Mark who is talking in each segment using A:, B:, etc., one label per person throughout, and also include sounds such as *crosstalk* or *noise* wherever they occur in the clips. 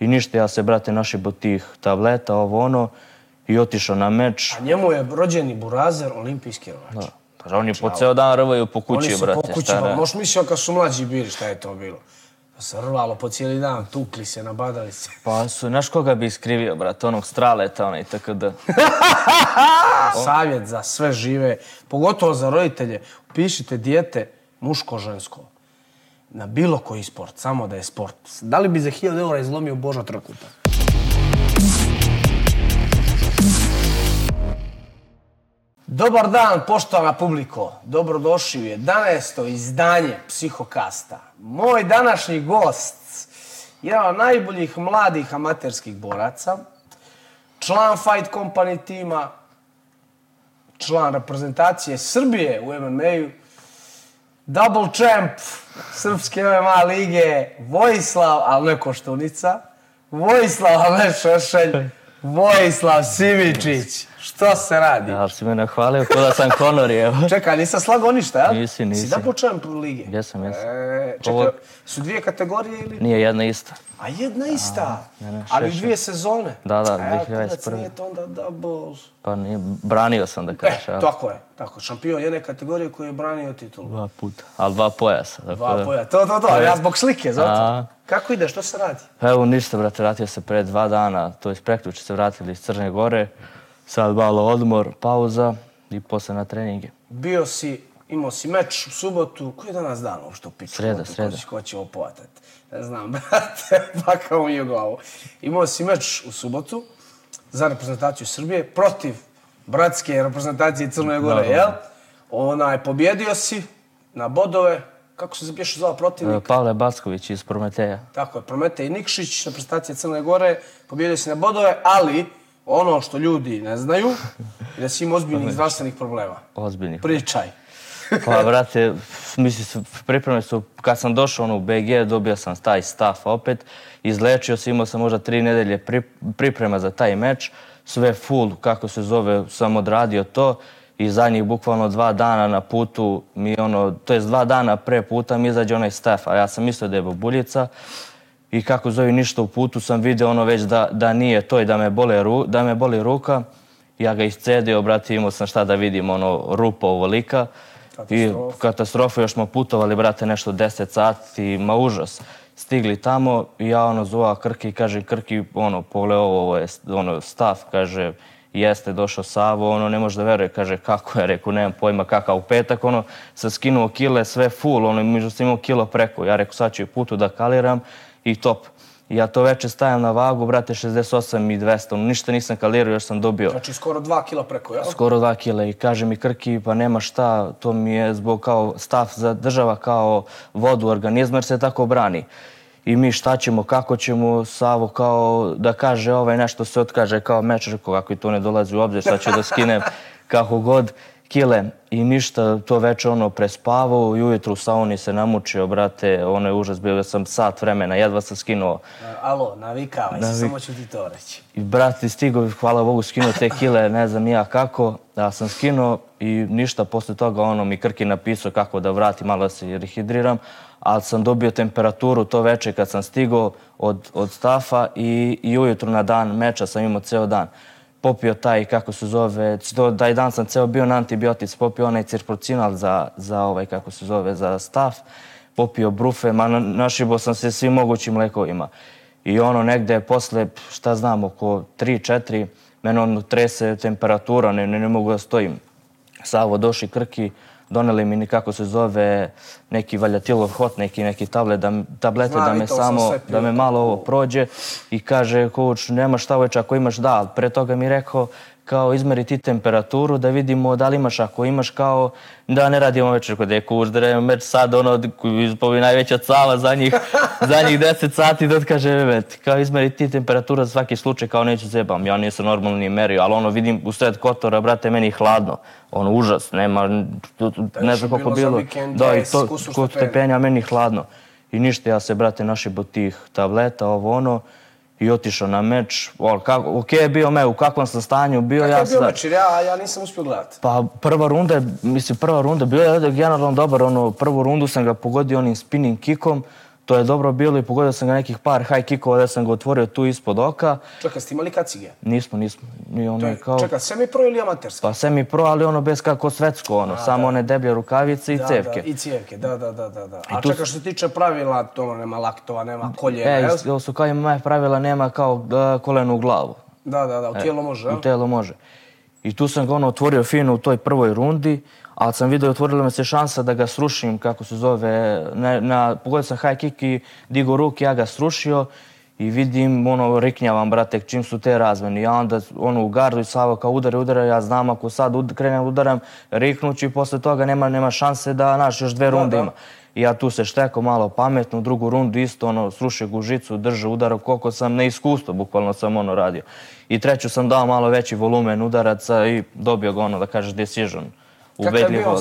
A: I ništa, ja se, brate, našibo tih tableta, ovo ono, i otišao na meč.
B: A njemu je rođeni burazer, olimpijski rvač.
A: Da. Pa oni po ceo dan rvaju po kući,
B: Oni su
A: brate.
B: po kući, možeš mislio kad su mlađi bili šta je to bilo. Pa se rvalo po cijeli dan, tukli se, nabadali se.
A: Pa su, znaš koga bi iskrivio, brate, onog straleta, onaj, tako da. *laughs*
B: Savjet za sve žive, pogotovo za roditelje, upišite dijete muško-žensko na bilo koji sport, samo da je sport. Da li bi za 1000 eura izlomio Boža Trokuta? Dobar dan, poštovana publiko. Dobrodošli u 11. izdanje Psihokasta. Moj današnji gost, jedan od najboljih mladih amaterskih boraca, član Fight Company tima, član reprezentacije Srbije u MMA-u, double champ Srpske MMA lige, Vojislav, ali ne Koštunica, Vojislav, ali ne Šešelj, Vojislav Simičić. Što se radi?
A: Ja si me nahvalio ko da sam Conor, evo. *laughs*
B: Čekaj, nisam slago ništa, jel?
A: Nisi, nisi.
B: Si double champ lige?
A: Jesam, jesam.
B: E, čekaj,
A: Ovo-
B: su dvije kategorije ili?
A: Nije jedna ista.
B: A jedna ista.
A: ne, ne,
B: Ali
A: šest,
B: dvije sezone.
A: Da, da,
B: A,
A: 2021.
B: kurac, nije to onda double.
A: Pa nije, branio sam da
B: E,
A: kažeš, a?
B: tako je. Tako, šampion jedne kategorije koji je branio titulu.
A: Dva puta. Ali dva pojasa.
B: Dva
A: da.
B: poja. To, to, to. Ja zbog slike, zato.
A: A.
B: Kako ide, što se radi?
A: Evo ništa, brate, vratio se pre dva dana, to je prekjuče se vratili iz Crne Gore. Sad malo odmor, pauza i posle na treninge.
B: Bio si, imao si meč u subotu. Koji je danas dan uopšte u piču?
A: Sreda, sreda.
B: Ko, će- ko će ovo povatati? Ne znam, *laughs* brate, pa kao mi je glavu. Imao si meč u subotu za reprezentaciju Srbije protiv bratske reprezentacije Crne Gore,
A: da.
B: jel? Onaj, pobjedio si na bodove. Kako se zapješu zvao protivnik?
A: E, Pavle Backović iz Prometeja.
B: Tako je, Prometej Nikšić, reprezentacija Crne Gore, pobjedio si na bodove, ali ono što ljudi ne znaju je *laughs* da si imao ozbiljnih zdravstvenih problema.
A: Ozbiljnih.
B: Pričaj. *laughs*
A: Pa, brate, misli pripreme su, kad sam došao ono, u BG, dobio sam taj staff opet, izlečio se, imao sam možda tri nedelje pri, priprema za taj meč, sve full, kako se zove, sam odradio to i zadnjih bukvalno dva dana na putu mi ono, to jest dva dana pre puta mi izađe onaj staff, a ja sam mislio da je bobuljica i kako zove ništa u putu sam video ono već da, da nije to i da me, bole, ru, da me boli ruka. Ja ga iscedio, brate, imao sam šta da vidim, ono, rupa ovolika. I
B: Katastrofa.
A: katastrofa, još smo putovali, brate, nešto 10 sati, ma užas. Stigli tamo i ja ono zova Krki i kaže Krki, ono, pole ovo, ovo je ono, stav, kaže, jeste došao Savo, ono, ne može da veruje, kaže, kako je, rekao, nemam pojma kakav u petak, ono, sam skinuo kile, sve full, ono, među sam imao kilo preko, ja rekao, sad ću putu da kaliram i top. I ja to veče stajam na vagu, brate, 68 i 200, ono, ništa nisam kalirao, još sam dobio
B: Znači skoro dva kila preko, jel?
A: skoro dva kile i kaže mi Krki, pa nema šta, to mi je zbog kao stav zadržava kao vodu u organizmu jer se tako brani. I mi šta ćemo, kako ćemo, Savo kao da kaže ovaj nešto se otkaže kao meč, rekao kako i to ne dolazi u obzir, sad ću da skinem *laughs* kako god kile i ništa, to veče ono prespavao i ujutru u sauni se namučio, brate, ono je užas, bio sam sat vremena, jedva sam skinuo
B: Alo, navikavaj se, samo ću ti to reći.
A: I brat je stigao, hvala Bogu, skinuo te kile, ne znam ja kako. Ja sam skinuo i ništa posle toga ono mi Krki napisao kako da vrati, malo da se rehidriram. Ali sam dobio temperaturu to veče kad sam stigao od, od stafa i, i ujutru na dan meča sam imao ceo dan. Popio taj, kako se zove, znači to, taj dan sam ceo bio na antibiotic, popio onaj cirprocinal za, za ovaj, kako se zove, za staf, popio brufe, ma na- našibo sam se svim mogućim lekovima. I ono negde posle, šta znam, oko 3-4, mene ono trese temperatura, ne, ne, ne mogu da stojim. Savo doši Krki, doneli mi nikako se zove neki valjatilov hot, neki neki tablet, da, tablete
B: Znam,
A: da me
B: sam
A: samo,
B: pio.
A: da me malo ovo prođe i kaže coach nema šta već ako imaš da, ali pre toga mi rekao kao izmeri ti temperaturu da vidimo da li imaš, ako imaš kao da ne radimo večer kod je da radimo meč sad ono ispovi najveća cava za njih, *laughs* za njih 10 sati da kaže evet, kao izmeri ti temperatura za svaki slučaj kao neću zebam, ja nisam normalno ni merio, ali ono vidim u sred kotora, brate, meni je hladno, ono užas, nema, ne znam koliko
B: bilo
A: bilo,
B: vikend
A: da i
B: 10
A: to, kod stepenja, meni hladno. I ništa, ja se, brate, našibo tih tableta, ovo ono, i otišao na meč. O, kako, ok je bio me, u kakvom sam stanju bio.
B: Kako
A: ja
B: je bio meč? Ja, ja nisam uspio gledati.
A: Pa prva runda, je- mislim prva runda, bio je generalno dobar, ono, prvu rundu sam ga pogodio onim spinning kickom, to je dobro bilo i pogodio sam ga nekih par high kickova da sam ga otvorio tu ispod oka.
B: Čekaj, ste imali kacige?
A: Nismo, nismo. Ni ono
B: To
A: je
B: je,
A: kao...
B: Čekaj, semi pro ili amaterski?
A: Pa semi pro, ali ono bez kako svetsko, ono, samo one deblje rukavice i
B: Da,
A: cevke.
B: Da, I cijevke, da, da, da, da. da. A
A: tu
B: čekaj, što se tiče pravila, to ono, nema laktova, nema koljena,
A: E,
B: jel?
A: is- ovo su kao ima pravila, nema kao uh, koleno u glavu.
B: Da, da, da, u tijelo može, jel?
A: U telo može. I tu sam ga ono otvorio fino u toj prvoj rundi, ali sam vidio otvorila mi se šansa da ga srušim, kako se zove, na, na, pogodio sam high kick i digo ruke, ja ga srušio i vidim, ono, riknjavam, brate, čim su te razmeni. Ja onda, ono, u gardu i Savo kao udare, udare, ja znam ako sad ud, krenem udaram, riknuću i posle toga nema, nema šanse da, naš, još dve runde
B: da.
A: ima. I ja tu se šteko malo pametno, u drugu rundu isto ono, srušio gužicu, drže udara koliko sam neiskustvo, bukvalno sam ono radio. I treću sam dao malo veći volumen udaraca i dobio ga ono, da kažeš, decision.
B: Kakav je
A: Ubedljivo.
B: bio?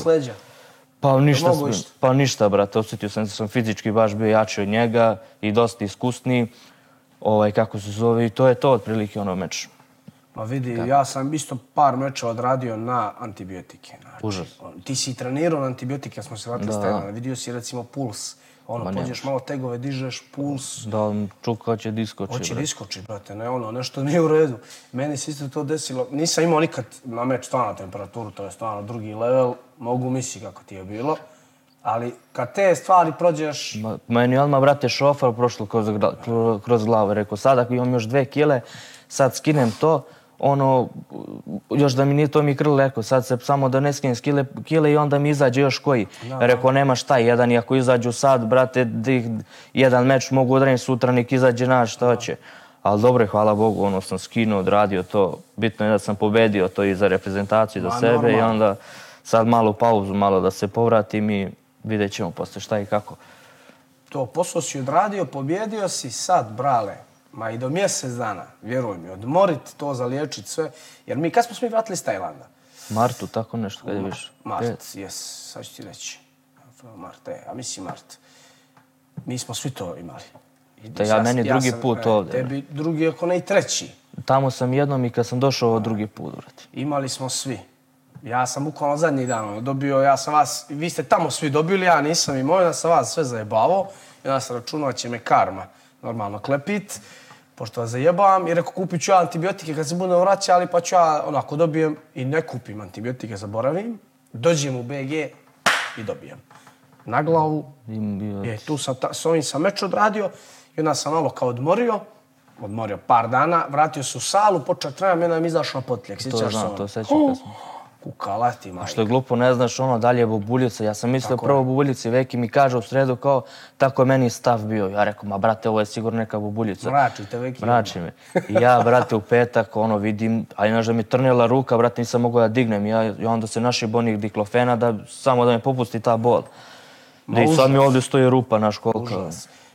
A: Pa ništa, sam- pa ništa, brate, osjetio sam da sam fizički baš bio jači od njega i dosta iskusniji. Ovaj, kako se zove, i to je to otprilike ono meč.
B: Ma vidi, ja sam isto par meča odradio na antibiotike. Znači,
A: Užas.
B: Ti si trenirao na antibiotike, smo se vratili s. Vidio si recimo puls. Ono, pođeš malo tegove, dižeš puls,
A: Da čuka će diskoči,
B: Hoće da
A: brate.
B: ne ono, nešto nije u redu. Meni se isto to desilo. Nisam imao nikad na meč stvarno temperaturu, to je stvarno drugi level. Mogu misli kako ti je bilo. Ali kad te stvari prođeš,
A: Ma, meni je odmah, brate, šofar prošlo kroz, kroz glavu. Rekao, sad ako imam još dve kile, sad skinem to, ono, još da mi nije to mi krlo, rekao, sad se samo da ne skinem kile, kile i onda mi izađe još koji. Rekao, nema šta, jedan i ako izađu sad, brate, dih, jedan meč mogu odraditi sutra, nek izađe naš, šta hoće. Ali dobro je, hvala Bogu, ono sam skinuo, odradio to. Bitno je da sam pobedio to i za reprezentaciju, za sebe i
B: normalno.
A: onda sad malu pauzu, malo da se povratim i vidjet ćemo posle šta i kako.
B: to posao si odradio, pobjedio si, sad, brale, ma i do mjesec dana, vjeruj mi, odmorit to, zaliječit sve. Jer mi, kad smo se mi vratili iz Tajlanda?
A: Martu, tako nešto, kad je više.
B: Mart, jes, sad ću ti reći. Mart, e, a mislim Mart. Mi smo svi to imali. I
A: Da ja- meni drugi
B: sam,
A: put
B: e,
A: ovdje,
B: Tebi drugi, ako ne i treći.
A: Tamo sam jednom i kad sam došao ovo drugi put, brate.
B: Imali smo svi. Ja sam bukvalno zadnji dan ono, dobio, ja sam vas, vi ste tamo svi dobili, ja nisam imao, ja sam vas sve zajebavao. I onda sam računao da će me karma normalno klepit, pošto vas zajebavam. I rekao, kupit ću ja antibiotike kad se budem vraćali, pa ću ja, onako, dobijem i ne kupim antibiotike, zaboravim. Dođem u BG i dobijem. Na glavu, je, tu sam, ta, s ovim sam meč odradio i onda sam malo kao odmorio, odmorio par dana, vratio se u salu, počeo trenam, jedan mi izašao na potljek,
A: To
B: sjećaš se
A: znam,
B: ono?
A: to sećam kad smo.
B: Kukalati, majke.
A: Što je glupo, ne znaš ono, dalje je bubuljica. Ja sam mislio
B: Tako
A: prvo bubuljici, Veki mi kaže u sredu kao, tako je meni stav bio. Ja rekao, ma brate, ovo je sigurno neka bubuljica.
B: Mrači te Veki.
A: Mrači me. I ja, brate, u petak, ono, vidim, a inače da mi trnila ruka, brate, nisam mogao da dignem. Ja, I onda se naši bonih diklofena da, samo da me popusti ta bol. Da i sad mi ovdje stoji rupa, naš kolika.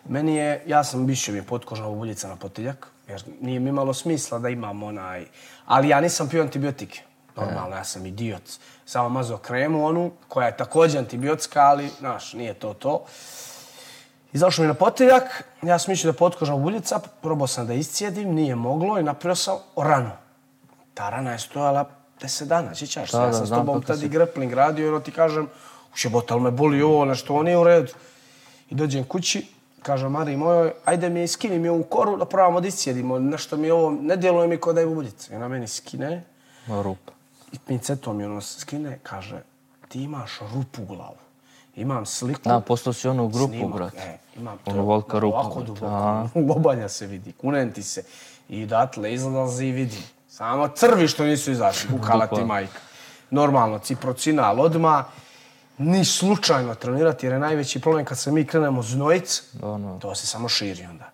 B: Meni je, ja sam više mi je potkožna bubuljica na potiljak, jer nije mi imalo smisla da imam onaj... Ali ja nisam pio antibiotike. Normalno, ja sam idiot. Samo mazao kremu onu, koja je također antibiotska, ali, znaš, nije to to. Izašao mi na potiljak, ja sam mislio da je potkožna bubuljica, probao sam da iscijedim, nije moglo i napravio sam ranu. Ta rana je stojala 10 dana, sjećaš se? Ja
A: da,
B: sam s tobom
A: kako
B: tad
A: si.
B: i grappling radio, jer ti kažem, ušebotal me boli ovo, nešto, ovo nije u redu. I dođem kući, kažem Mari mojoj, ajde mi skini mi ovu koru da probamo da iscijedimo, nešto mi ovo, ne djeluje mi kao da je bubuljica. I ona meni skine,
A: Rupa.
B: I pincetom mi ono skine, kaže, ti imaš rupu u glavu. Imam sliku.
A: Da, postao si onu grupu,
B: snimak,
A: brate.
B: E, imam
A: Ono volka rupa,
B: Ovako
A: brate.
B: duboko.
A: Aha.
B: Bobanja se vidi, kunem ti se. I odatle izlazi i vidim. Samo crvi što nisu izašli, kukala ti majka. Normalno, ciprocinal odma ni slučajno trenirati, jer je najveći problem kad se mi krenemo znojic,
A: Ono.
B: to se samo širi onda.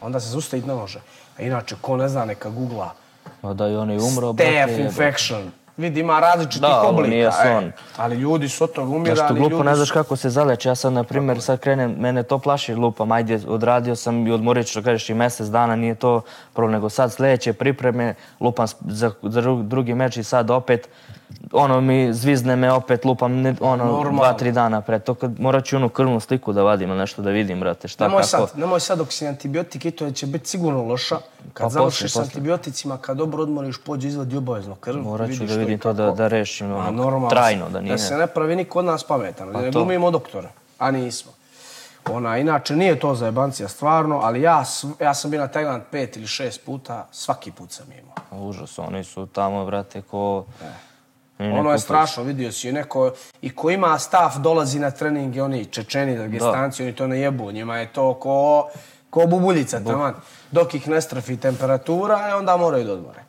B: Onda se zustaviti ne može. A inače, ko ne zna, neka googla
A: Pa da i on je umro,
B: staph
A: brate.
B: infection. Vidi, ima različitih
A: Da,
B: oblika.
A: nije
B: e.
A: son.
B: Ali ljudi su od toga
A: Da
B: umirali.
A: što glupo
B: ljudi
A: ne znaš kako se zaleče. Ja sad, na primjer, sad krenem, mene to plaši lupam, ajde, odradio sam i odmorit ću, kažeš, i mjesec dana, nije to problem, nego sad sljedeće pripreme, lupam za, za dru- drugi meč i sad opet, ono mi zvizne me opet, lupam ne, ono,
B: Normalno.
A: dva, tri dana pred to, kad morat ću onu krvnu sliku da vadim nešto da vidim, brate, šta
B: Nemoj
A: kako.
B: sad, nemoj sad dok si antibiotike, to će biti sigurno loša. Kad
A: Pa
B: završiš
A: poslije,
B: s antibioticima, kad dobro odmoriš, pođi izvadi obavezno krv.
A: Morat ću da vidim to da, da rešim, ono,
B: normalno,
A: trajno, da nije.
B: Da se ne pravi niko od nas pametan, da ne glumimo doktora, a nismo. Ona, inače, nije to za jebancija stvarno, ali ja, ja sam bio na Tajland pet ili šest puta, svaki put sam imao.
A: Užas, oni su tamo, brate, ko... Ni ne
B: Ono je strašno, vidio si neko, i ko ima stav, dolazi na treninge, oni Čečeni, Dagestanci, oni to ne jebu, njima je to ko, ko bubuljica, taman. Dok ih ne strafi temperatura, e, onda moraju da odmore.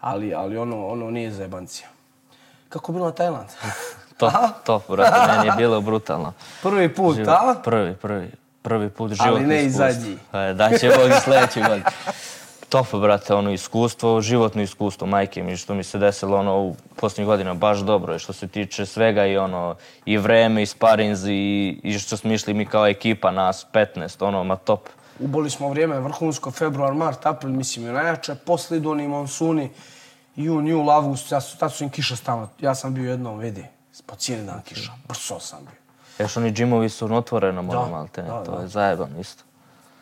B: Ali, ali ono, ono nije za jebancija. Kako bilo na Tajland? *laughs*
A: Top, *laughs* top, brate, meni je bilo brutalno.
B: Prvi put,
A: Život-
B: a?
A: Prvi, prvi, prvi put
B: Ali
A: životno
B: ne i
A: iskustvo.
B: zadnji.
A: E, Da će Bog i sljedeći godin. Top, brate, ono iskustvo, životno iskustvo, majke mi, što mi se desilo ono u posljednjih godina baš dobro je što se tiče svega i ono, i vreme, i sparinzi, i, i što smo išli mi kao ekipa, nas 15, ono, ma top.
B: Uboli smo vrijeme vrhunsko, februar, mart, april, mislim je najjače. Posle idu oni monsuni, jun, jul, avgust, ja su, tad su im kiša stalno. Ja sam bio jednom, vidi, po cijeli dan kiša, brso sam bio.
A: Još oni džimovi su na otvorenom, ono,
B: Da,
A: malte,
B: da,
A: to
B: da.
A: je zajebano isto.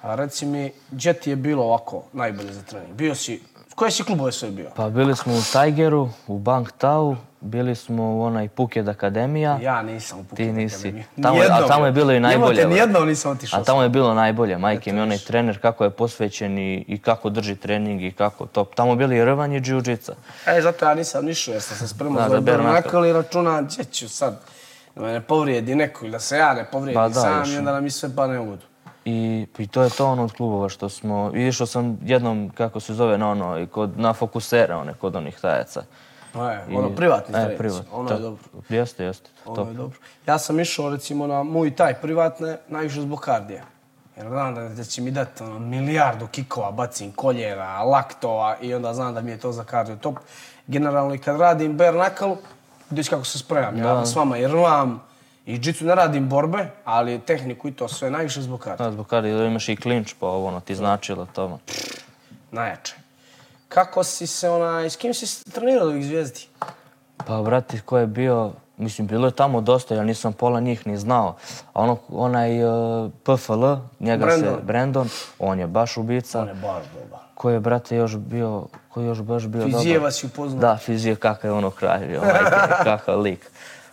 B: A reci mi, gdje ti je bilo ovako najbolje za trening? Bio si, koje si klubove sve bio?
A: Pa bili smo u Tigeru, u Bank Tau, bili smo u onaj Phuket Akademija.
B: Ja nisam u Phuket
A: Ti nisi.
B: Akademiji.
A: Tamo je-
B: Nijednom.
A: a tamo je bilo i najbolje,
B: Jebote,
A: brate.
B: nijednom nisam otišao.
A: A tamo je bilo najbolje, majke mi, onaj trener kako je posvećen i, i kako drži trening i kako top. Tamo bili i rvanje i džiu-džica.
B: E, zato ja nisam nišao jer sam se spremao za Bernakal i računa, gdje ću sad da me ne povrijedi neko ili da se ja ne povrijedim
A: Pa da,
B: sam i onda nam i sve pane u vodu.
A: I, I to je to ono od klubova što smo... Išao sam jednom, kako se zove, na ono, i kod, na fokusere, one, kod onih tajaca.
B: E,
A: I-
B: ono privatni
A: e,
B: trening,
A: privat,
B: ono je dobro.
A: Jeste, jeste,
B: Ono
A: top.
B: je dobro. Ja sam išao recimo na Muay Thai privatne, najviše zbog kardija. Jer znam da, da će mi dati ono, milijardu kikova, bacim koljena, laktova i onda znam da mi je to za kardio top. Generalno i kad radim bare knuckle, vidiš kako se spremam. Ja s vama i rvam i džicu ne radim borbe, ali tehniku i to sve najviše zbog kardio.
A: Da, zbog kada imaš i klinč, pa ovo, ono, ti značilo to.
B: Najjače. Kako si se onaj, s kim si trenirao od ovih zvijezdi?
A: Pa, brate, ko je bio, mislim, bilo je tamo dosta, ja nisam pola njih ni znao. A ono, onaj uh, PFL, njega
B: Brandon.
A: se, Brandon, on je baš ubica.
B: On je baš dobar.
A: Ko je, brate, još bio, ko je još baš bio dobar?
B: Fizijeva si upoznao.
A: Da, Fizije, kakav je ono kralj majke, *laughs* kakav lik.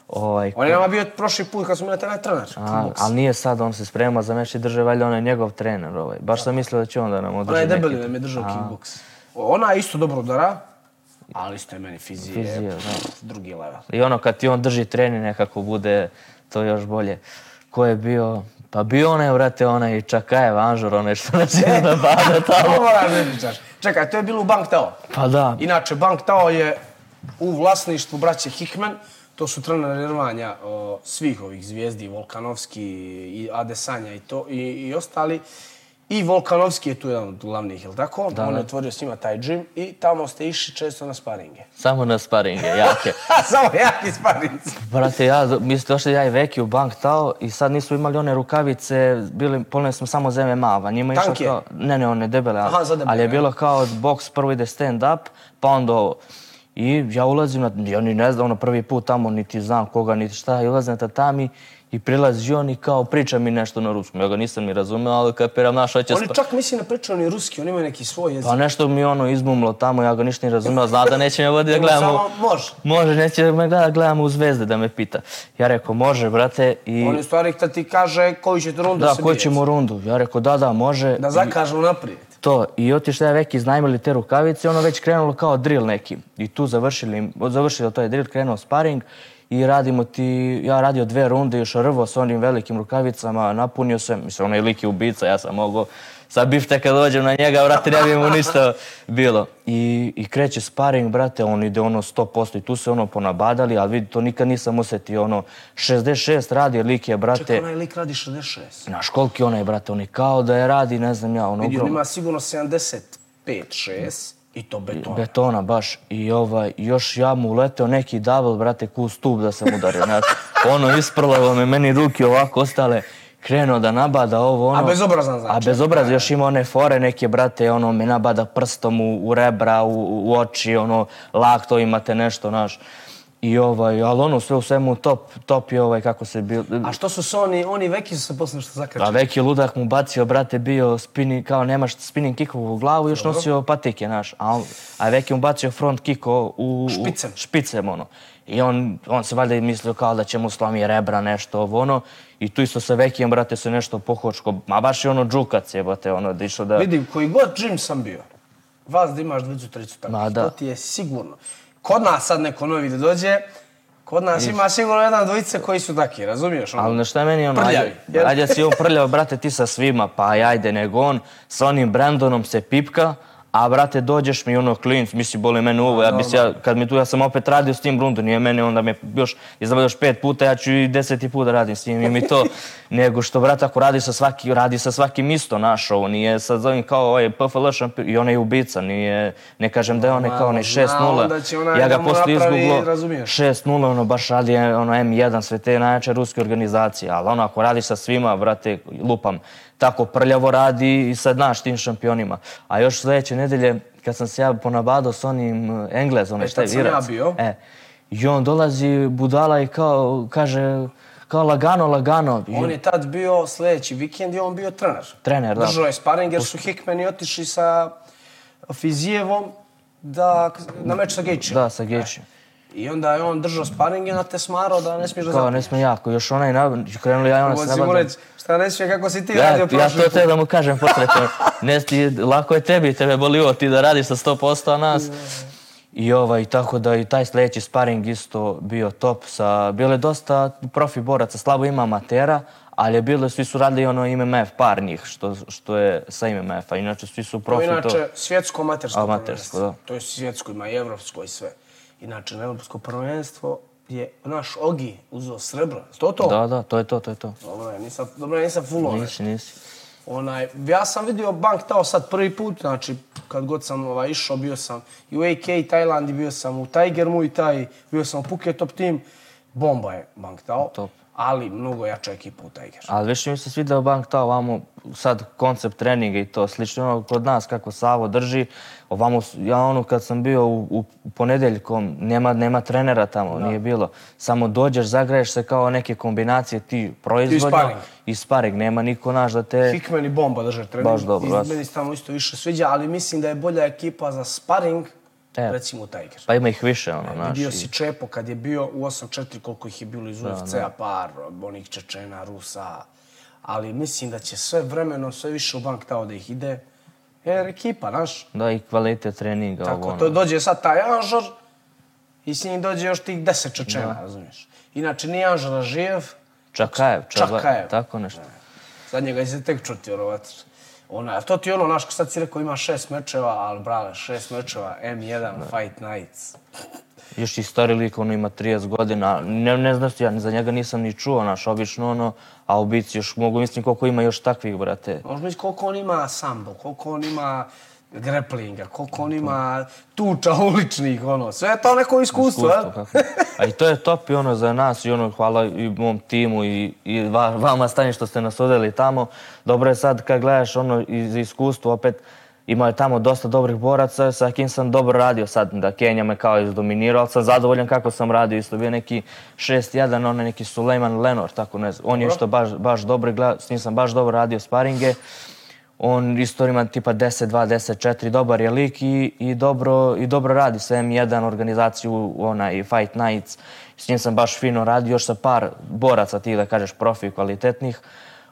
A: Ovaj,
B: On je nama bio prošli put kad smo bili na taj trener.
A: a, ali nije sad, on se sprema za meč i drže, valjda on je njegov trener. Ovaj. Baš sam mislio da će on da nam održi
B: Onaj
A: neki...
B: debeli nam je držao kickboks. Ona je isto dobro udara, ali isto je meni fizije,
A: Fizije, da.
B: drugi level.
A: I ono kad ti on drži trening nekako bude to još bolje. Ko je bio? Pa bio onaj, vrate, onaj Čakajev Anžur, onaj što nas je napada tamo.
B: Ovo moram da pričaš. Čekaj, to je bilo u Bank Tao.
A: Pa da,
B: Inače, Bank Tao je u vlasništvu braće Hickman. To su o, svih ovih zvijezdi, Volkanovski i Adesanja i, to, i, i ostali. I Volkanovski je tu jedan od glavnih, je li tako? Da, On je otvorio s njima taj džim i tamo ste išli često na sparinge. *laughs*
A: samo na sparinge, jake. *laughs*
B: Samo jaki sparinci.
A: Brate, ja, mislim, došli ja i Veki u bank tao i sad nisu imali one rukavice, bili, polne smo samo za MMA-a. Njima je
B: Tanke?
A: kao, ne, ne, one debele, ali,
B: Aha, debele,
A: ali je bilo kao boks prvo ide stand up, pa onda ovo. I ja ulazim na, ja ni ne znam, ono prvi put tamo, niti znam koga, niti šta, i ulazim na tatami i prilazi on i kao priča mi nešto na ruskom. Ja ga nisam ni razumeo, ali kapiram naš hoće
B: Oni čak misli ne pričaju ni ruski, oni imaju neki svoj jezik.
A: Pa nešto mi ono izmumlo tamo, ja ga ništa ni razumeo, zna da neće me voditi da gledamo...
B: Samo može.
A: Može, neće me gleda, gledamo u zvezde da me pita. Ja rekao, može, brate, i...
B: On je u stvari kad ti kaže koju ćete rundu
A: Da,
B: se
A: ko
B: bijete.
A: ćemo rundu? Ja rekao, da, da, može.
B: Da zakažu naprijed.
A: To, i otišli ja veki iznajmili te rukavice, ono već krenulo kao drill neki. I tu završili, završili to je drill, krenuo sparing i radimo ti, ja radio dve runde, još rvo s onim velikim rukavicama, napunio se, mislim, onaj lik je ubica, ja sam mogao sa bifte kad dođem na njega, brate, ne bi mu ništa bilo. I, I kreće sparing, brate, on ide ono 100% i tu se ono ponabadali, ali vidi, to nikad nisam osjetio, ono, 66 radi, lik je, brate,
B: Čekaj, onaj lik radi 66.
A: Znaš koliki onaj, brate, on je kao da je radi, ne znam ja, ono
B: Vidi, on ima sigurno 75-6 i to beton.
A: Betona baš. I ovaj, još ja mu uleteo neki double, brate, ku stup da sam udario. Znaš, ono isprlavo me, meni ruke ovako ostale, krenuo da nabada ovo ono.
B: A bezobrazan znači.
A: A bezobrazan, još ima one fore neke, brate, ono, me nabada prstom u, u rebra, u, u oči, ono, lakto imate nešto, znaš. I ovaj, ali ono sve u svemu top, top je ovaj kako se bio...
B: A što su se oni, oni veki su se posle što
A: A
B: zakačili?
A: veki ludak mu bacio, brate, bio spinning, kao nemaš spinning kickovu u glavu, još nosio patike, naš. A, on, a veki mu bacio front kick u... u
B: Špicem.
A: Špicem, ono. I on, on se valjda mislio kao da će mu slomi rebra, nešto ovo, ono. I tu isto sa vekijem, brate, se nešto pohočko. Ma baš je ono džukac, jebate, ono, da išlo da...
B: Vidim, koji god džim sam bio, vas da imaš dvicu, tricu tako,
A: Ma da.
B: to ti je sigurno. Kod nas sad neko novi da dođe, kod nas ima sigurno jedan dvojice koji su taki, razumiješ? Ono?
A: Ali na šta je meni ono,
B: Prljavi,
A: ajde, ajde si on prljav, brate, ti sa svima, pa ajde, nego on sa onim Brandonom se pipka, a brate, dođeš mi ono klinc, misli, boli mene uvo, ja bi se, ja, kad mi tu, ja sam opet radio s tim Brundom, nije mene, onda me još, izdavao još pet puta, ja ću i deseti put da radim s njim, i mi to, *laughs* nego što, brate, ako radi sa svaki, radi sa svakim isto naš, ovo nije sad zovem kao ovaj PFL šampion, i on je ubica, nije, ne kažem da je on je kao onaj
B: zna on da će
A: 6-0,
B: onaj
A: ja ga posle izguglo,
B: razumiješ.
A: 6-0, ono baš radi ono M1, sve te najjače ruske organizacije, ali ono ako radiš sa svima, brate, lupam, tako prljavo radi i sa znaš tim šampionima. A još sljedeće nedelje, kad sam se ja ponabadao s onim Englezom,
B: E,
A: šta je
B: tad sam ja
A: Virac,
B: bio.
A: E, i on dolazi budala i kao, kaže, kao lagano, lagano. I
B: On je tad bio sljedeći vikend i on bio trener.
A: Trener, da.
B: Držao je sparing jer su Hickmani otišli sa Fizijevom da, na meč sa Gejčem.
A: Da, sa Gejčem.
B: I onda je on držao sparing i onda te smarao da ne smiješ da
A: Kao,
B: zapneš.
A: ne sme jako, još onaj, na, krenuli ja i ona se nabadao.
B: reći, šta ne smije, kako si ti
A: Ja,
B: radio
A: ja
B: prošli
A: to
B: put.
A: te da mu kažem potreto. Ne, ti, lako je tebi, tebe boli ovo, ti da radiš sa 100%, a nas... I ovaj, tako da i taj sljedeći sparing isto bio top. Sa, bilo je dosta profi boraca, slabo ima amatera, ali je bilo, svi su radili ono MMF, par njih, što, što je sa MMF-a. Inače, svi su
B: To
A: profi
B: je inače svjetsko amatersko
A: Amatersko, da.
B: To je svjetsko, ima i evropsko i sve. Inače, na evropsko prvenstvo je naš Ogi uzeo srebro. To to?
A: Da, da, to je to, to je to.
B: Dobro, ja nisam, dobro, ja nisam full.
A: Nisi, nisi.
B: Onaj, ja sam vidio Bank Tao sad prvi put, znači kad god sam ovaj, išao, bio sam i u AK Tajlandi, bio sam u Tiger Muay Thai, bio sam u Phuket Top Team. Bomba je Bank Tao,
A: Top.
B: Ali mnogo jača ekipa u Tiger.
A: Ali više mi se svidao Bank ta ovamo, sad koncept treninga i to slično ono kod nas kako Savo drži. Ovamo, ja ono kad sam bio u, u ponedeljkom, nema, nema trenera tamo, nije bilo. Samo dođeš, zagraješ se kao neke kombinacije ti proizvodnjo
B: sparing.
A: i sparing. Nema niko naš da te...
B: Hickman i Bomba drže trening.
A: Baš dobro,
B: I meni se tamo isto više sviđa, ali mislim da je bolja ekipa za sparing,
A: E.
B: recimo u Tiger.
A: Pa ima ih više, ono, znaš.
B: Vidio si Čepo kad je bio u 8-4, koliko ih je bilo iz UFC-a, par, onih Čečena, Rusa. Ali mislim da će sve vremeno, sve više u bank tao da ih ide. Jer ekipa, znaš.
A: Da, i kvalitet treninga.
B: Tako,
A: ovo, ono.
B: to dođe sad taj Anžar i s njim dođe još tih 10 Čečena, razumiješ. Inače, nije Anžara živ,
A: Čakajev, čaba,
B: Čakajev.
A: tako nešto.
B: Sad njega će se tek čuti, vjerovatno. Ona, to ti je ono, znaš, sad si rekao ima šest mečeva, ali brale, šest mečeva, M1, Fight Nights.
A: Još i stari lik, ono ima 30 godina, ne, ne znaš, ja za njega nisam ni čuo, naš, obično ono, a u bici još mogu mislim koliko ima još takvih, brate.
B: Možeš misliti koliko on ima sambo, koliko on ima greplinga, koliko on ima tuča *laughs* uličnih, ono, sve je to neko iskustvo,
A: Iskustvo. A i to je top i ono za nas i ono hvala i mom timu i, i va, vama stanje što ste nas odeli tamo. Dobro je sad kad gledaš ono iz iskustva opet Imao je tamo dosta dobrih boraca, sa kim sam dobro radio sad, da Kenja me kao izdominirao, ali sam zadovoljan kako sam radio, isto bio neki 6-1, onaj neki Sulejman Lenor, tako ne znam, on je isto baš, baš dobro, s njim sam baš dobro radio sparinge, on isto ima tipa 10-2, 10-4, dobar je lik i, i, dobro, i dobro radi sa M1 organizaciju, onaj Fight Nights. S njim sam baš fino radio, još sa par boraca ti da kažeš, profi kvalitetnih.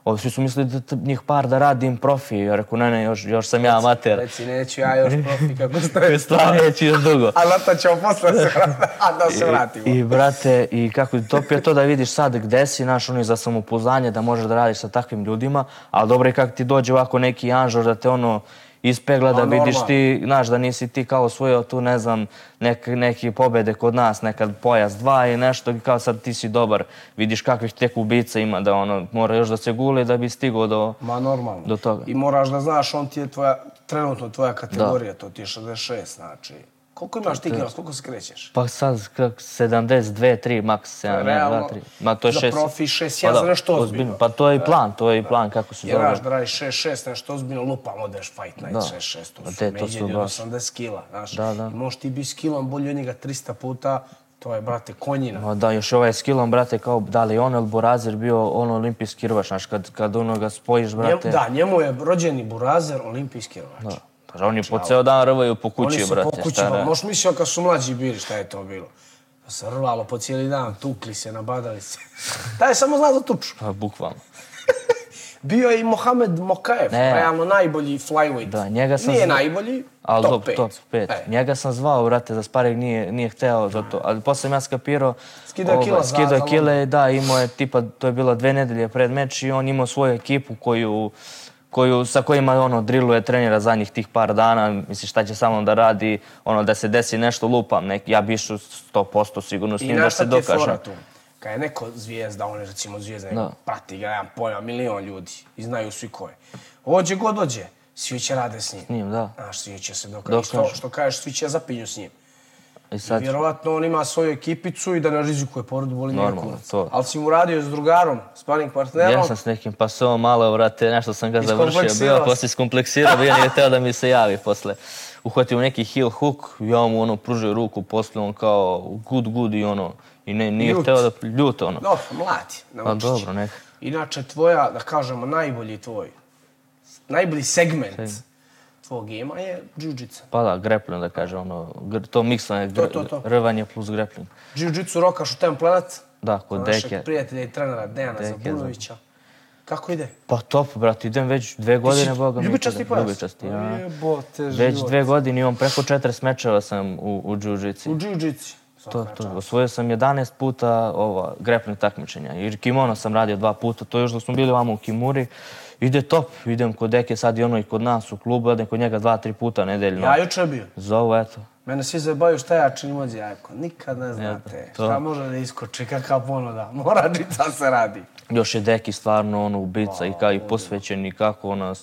A: Ovi svi su mislili da njih par da radim profi. Ja rekao, ne, ne, još, još sam ja amater.
B: Reci, neću ja još profi kako *laughs* stoje
A: Stvarno neće još dugo.
B: A na to ćemo posle se vratiti, a da se vratimo.
A: I, I, brate, i kako je to da vidiš sad gde si, naš oni za samopouzdanje, da možeš da radiš sa takvim ljudima, ali dobro je kako ti dođe ovako neki anžor da te ono ispegla, da
B: Ma,
A: vidiš ti, znaš, da nisi ti kao osvojio tu, ne znam, nek, neki pobede kod nas, nekad pojas dva i nešto, i kao sad ti si dobar, vidiš kakvih tek ubica ima, da ono, mora još da se gule da bi stigao do...
B: Ma normalno.
A: Do toga.
B: I moraš da znaš, on ti je tvoja, trenutno tvoja kategorija, to ti je 66, znači. Koliko imaš ti kilos, koliko se krećeš?
A: Pa sad kak, 72, 3, maks 7,
B: realno,
A: 2, 3. Ma to je
B: za
A: 6.
B: profi 6-1 za nešto ozbiljno.
A: Pa to je i plan, to je i plan kako se
B: Jer
A: zove.
B: znaš da radiš 6-6, nešto ozbiljno lupam, odeš Fight Night
A: Da.
B: 6-6, to su
A: to su
B: od
A: baš-
B: 80 kila, znaš.
A: Da, da.
B: I možeš ti biti s kilom bolji od njega 300 puta, To je, brate, konjina.
A: Ma da, još ovaj skillom, brate, kao da li on ili Burazir bio on olimpijski rvač, znaš, kad, kad ono ga spojiš, brate.
B: da, njemu je rođeni Burazer, olimpijski rvač.
A: Da. Pa oni po ceo dan rvaju po kući,
B: Oni su
A: brate.
B: po kući,
A: šta
B: pa
A: ne?
B: možeš mislio kad su mlađi bili šta je to bilo. Da se rvalo po cijeli dan, tukli se, nabadali se. *laughs* Taj je samo zna za tuču.
A: Pa, bukvalno. *laughs*
B: Bio je i Mohamed Mokaev, realno najbolji flyweight.
A: Da, njega sam
B: Nije
A: zna-
B: najbolji,
A: Ali
B: top
A: top,
B: 5.
A: top 5.
B: E,
A: Njega sam zvao, brate, za sparing nije, nije hteo za to. Ali posle sam ja skapirao...
B: Skidao je kila za-
A: Skidao
B: za
A: kile, da, imao je tipa, to je bilo dve nedelje pred meč i on imao svoju ekipu koju koju, sa kojima ono, driluje trenira zadnjih tih par dana, misli šta će samo da radi, ono, da se desi nešto lupam, nek, ja bi išao 100% sigurno s
B: I
A: njim da
B: na
A: se dokažem.
B: fora tu? Kad je neko zvijezda, on je recimo zvijezda,
A: Da.
B: prati ga, nemam pojma, milion ljudi i znaju svi ko je. Ođe god dođe, svi će rade s njim.
A: S njim, da.
B: Znaš, svi će se dokažiti. Što,
A: Dokažu.
B: što kažeš, svi će zapinju s njim.
A: I sad,
B: Vjerovatno on ima svoju ekipicu i da ne rizikuje povredu boli njega
A: Normalno,
B: kurac.
A: to.
B: Ali si mu radio s drugarom, sparring partnerom.
A: ja sam s nekim pasom malo, vrate, nešto sam ga završio, bio
B: si.
A: poslije skompleksirao, bio nije hteo da mi se javi posle. Uhvatio neki heel hook, ja mu ono pružio ruku, posle on kao good good i ono, i ne, nije
B: Ljut.
A: hteo da, ljut ono.
B: Dobro, mladi,
A: Pa dobro, neka.
B: Inače, tvoja, da kažemo, najbolji tvoj, najbolji segment tvog gema je jiu-jitsu.
A: Pa da, grappling da kaže, ono, to miksanje,
B: To, to, to.
A: rvanje plus grappling.
B: Jiu-jitsu rokaš u Ten Planet,
A: Da, kod
B: našeg
A: deke.
B: prijatelja i trenera Dejana
A: Deke,
B: Zabunovića. Kako ide?
A: Pa top, brate, idem već dve godine,
B: si
A: boga mi.
B: ljubičasti pojas?
A: Ljubičasti, ja.
B: Jebote,
A: Već
B: život.
A: dve godine imam preko 40 mečeva sam u, u jiu-jitsu.
B: U jiu-jitsu.
A: To, to, osvojio sam 11 puta ova, grappling takmičenja. I kimono sam radio dva puta, to još dok smo bili vamo u Kimuri. Ide top, idem kod Deke sad i ono i kod nas u klubu, idem kod njega dva, tri puta nedeljno.
B: Ja juče bio.
A: Zovu, eto.
B: Mene svi zabavaju šta ja činim od jako. Nikad ne znate
A: to.
B: šta može da iskoči, kakav ponuda. *laughs* Mora džica se radi.
A: Još je Deki stvarno ono ubica i kao i posvećen i kako ono,